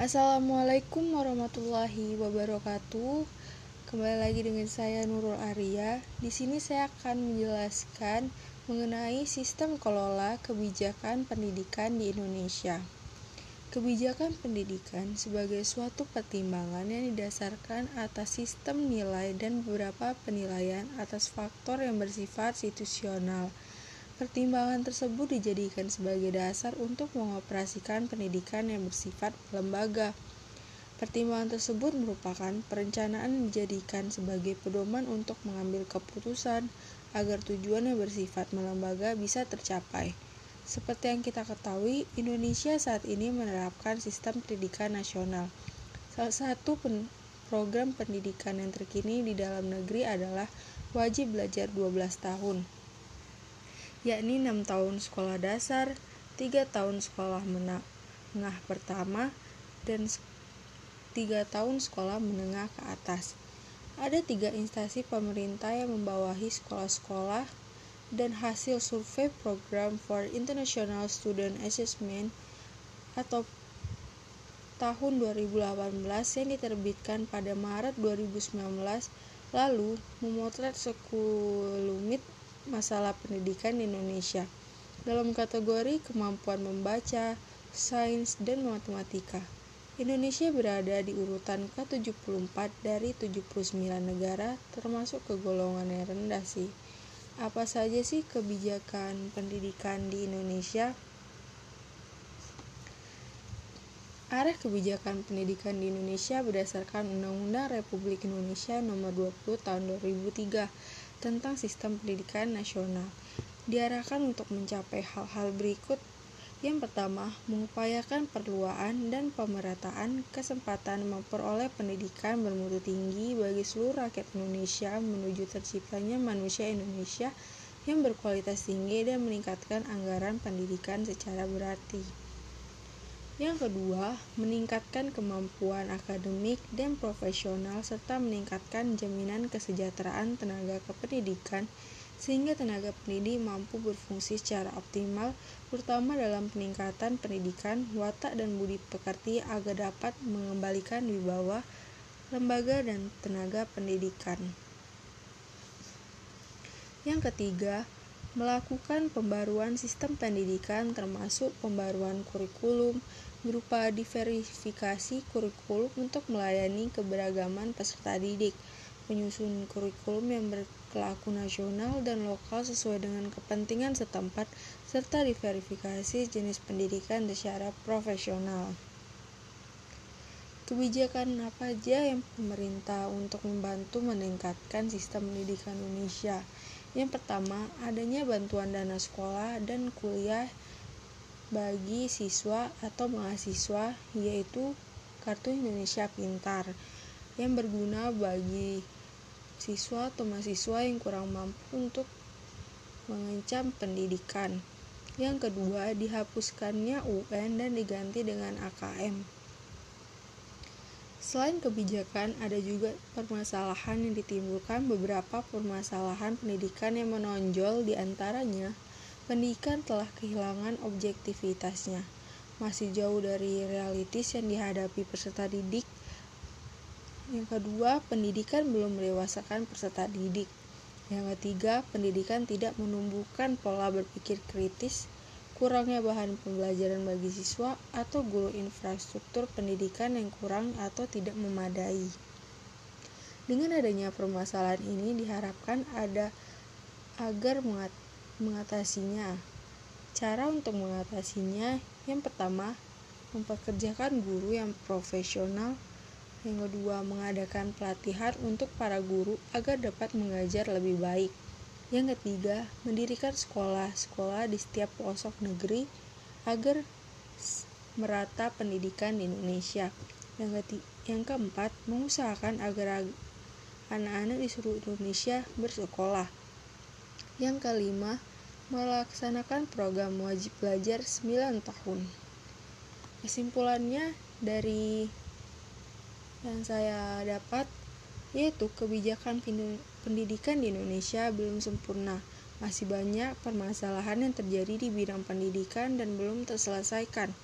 Assalamualaikum warahmatullahi wabarakatuh. Kembali lagi dengan saya Nurul Arya. Di sini saya akan menjelaskan mengenai sistem kelola kebijakan pendidikan di Indonesia. Kebijakan pendidikan sebagai suatu pertimbangan yang didasarkan atas sistem nilai dan beberapa penilaian atas faktor yang bersifat situasional Pertimbangan tersebut dijadikan sebagai dasar untuk mengoperasikan pendidikan yang bersifat lembaga. Pertimbangan tersebut merupakan perencanaan yang dijadikan sebagai pedoman untuk mengambil keputusan agar tujuan yang bersifat melembaga bisa tercapai. Seperti yang kita ketahui, Indonesia saat ini menerapkan sistem pendidikan nasional. Salah satu pen program pendidikan yang terkini di dalam negeri adalah wajib belajar 12 tahun yakni 6 tahun sekolah dasar, 3 tahun sekolah menengah pertama, dan 3 tahun sekolah menengah ke atas. Ada tiga instansi pemerintah yang membawahi sekolah-sekolah dan hasil survei program for International Student Assessment atau tahun 2018 yang diterbitkan pada Maret 2019 lalu memotret sekulumit masalah pendidikan di Indonesia dalam kategori kemampuan membaca, sains, dan matematika. Indonesia berada di urutan ke-74 dari 79 negara termasuk ke golongan yang rendah sih. Apa saja sih kebijakan pendidikan di Indonesia? Arah kebijakan pendidikan di Indonesia berdasarkan Undang-Undang Republik Indonesia Nomor 20 Tahun 2003 tentang sistem pendidikan nasional diarahkan untuk mencapai hal-hal berikut yang pertama, mengupayakan perluaan dan pemerataan kesempatan memperoleh pendidikan bermutu tinggi bagi seluruh rakyat Indonesia menuju terciptanya manusia Indonesia yang berkualitas tinggi dan meningkatkan anggaran pendidikan secara berarti. Yang kedua, meningkatkan kemampuan akademik dan profesional serta meningkatkan jaminan kesejahteraan tenaga kependidikan sehingga tenaga pendidik mampu berfungsi secara optimal terutama dalam peningkatan pendidikan, watak dan budi pekerti agar dapat mengembalikan wibawa lembaga dan tenaga pendidikan. Yang ketiga, melakukan pembaruan sistem pendidikan termasuk pembaruan kurikulum, berupa diverifikasi kurikulum untuk melayani keberagaman peserta didik, penyusun kurikulum yang berlaku nasional dan lokal sesuai dengan kepentingan setempat, serta diverifikasi jenis pendidikan secara profesional. Kebijakan apa saja yang pemerintah untuk membantu meningkatkan sistem pendidikan Indonesia? Yang pertama, adanya bantuan dana sekolah dan kuliah bagi siswa atau mahasiswa yaitu Kartu Indonesia Pintar yang berguna bagi siswa atau mahasiswa yang kurang mampu untuk mengencam pendidikan. Yang kedua, dihapuskannya UN dan diganti dengan AKM. Selain kebijakan, ada juga permasalahan yang ditimbulkan beberapa permasalahan pendidikan yang menonjol di antaranya pendidikan telah kehilangan objektivitasnya. Masih jauh dari realitis yang dihadapi peserta didik. Yang kedua, pendidikan belum mendewasakan peserta didik. Yang ketiga, pendidikan tidak menumbuhkan pola berpikir kritis, kurangnya bahan pembelajaran bagi siswa, atau guru infrastruktur pendidikan yang kurang atau tidak memadai. Dengan adanya permasalahan ini diharapkan ada agar mengat mengatasinya. Cara untuk mengatasinya yang pertama, mempekerjakan guru yang profesional. Yang kedua, mengadakan pelatihan untuk para guru agar dapat mengajar lebih baik. Yang ketiga, mendirikan sekolah-sekolah di setiap pelosok negeri agar merata pendidikan di Indonesia. Yang, ketiga, yang keempat, mengusahakan agar anak-anak di seluruh Indonesia bersekolah. Yang kelima, melaksanakan program wajib belajar 9 tahun. Kesimpulannya dari yang saya dapat yaitu kebijakan pendidikan di Indonesia belum sempurna. Masih banyak permasalahan yang terjadi di bidang pendidikan dan belum terselesaikan.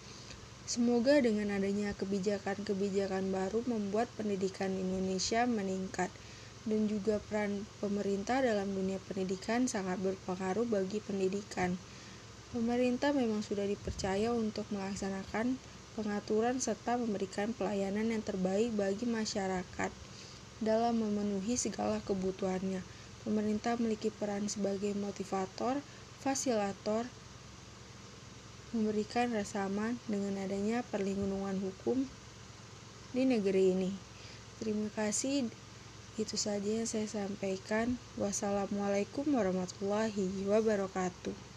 Semoga dengan adanya kebijakan-kebijakan baru membuat pendidikan Indonesia meningkat dan juga peran pemerintah dalam dunia pendidikan sangat berpengaruh bagi pendidikan. Pemerintah memang sudah dipercaya untuk melaksanakan pengaturan serta memberikan pelayanan yang terbaik bagi masyarakat dalam memenuhi segala kebutuhannya. Pemerintah memiliki peran sebagai motivator, fasilitator, memberikan rasa aman dengan adanya perlindungan hukum di negeri ini. Terima kasih. Itu saja yang saya sampaikan. Wassalamualaikum warahmatullahi wabarakatuh.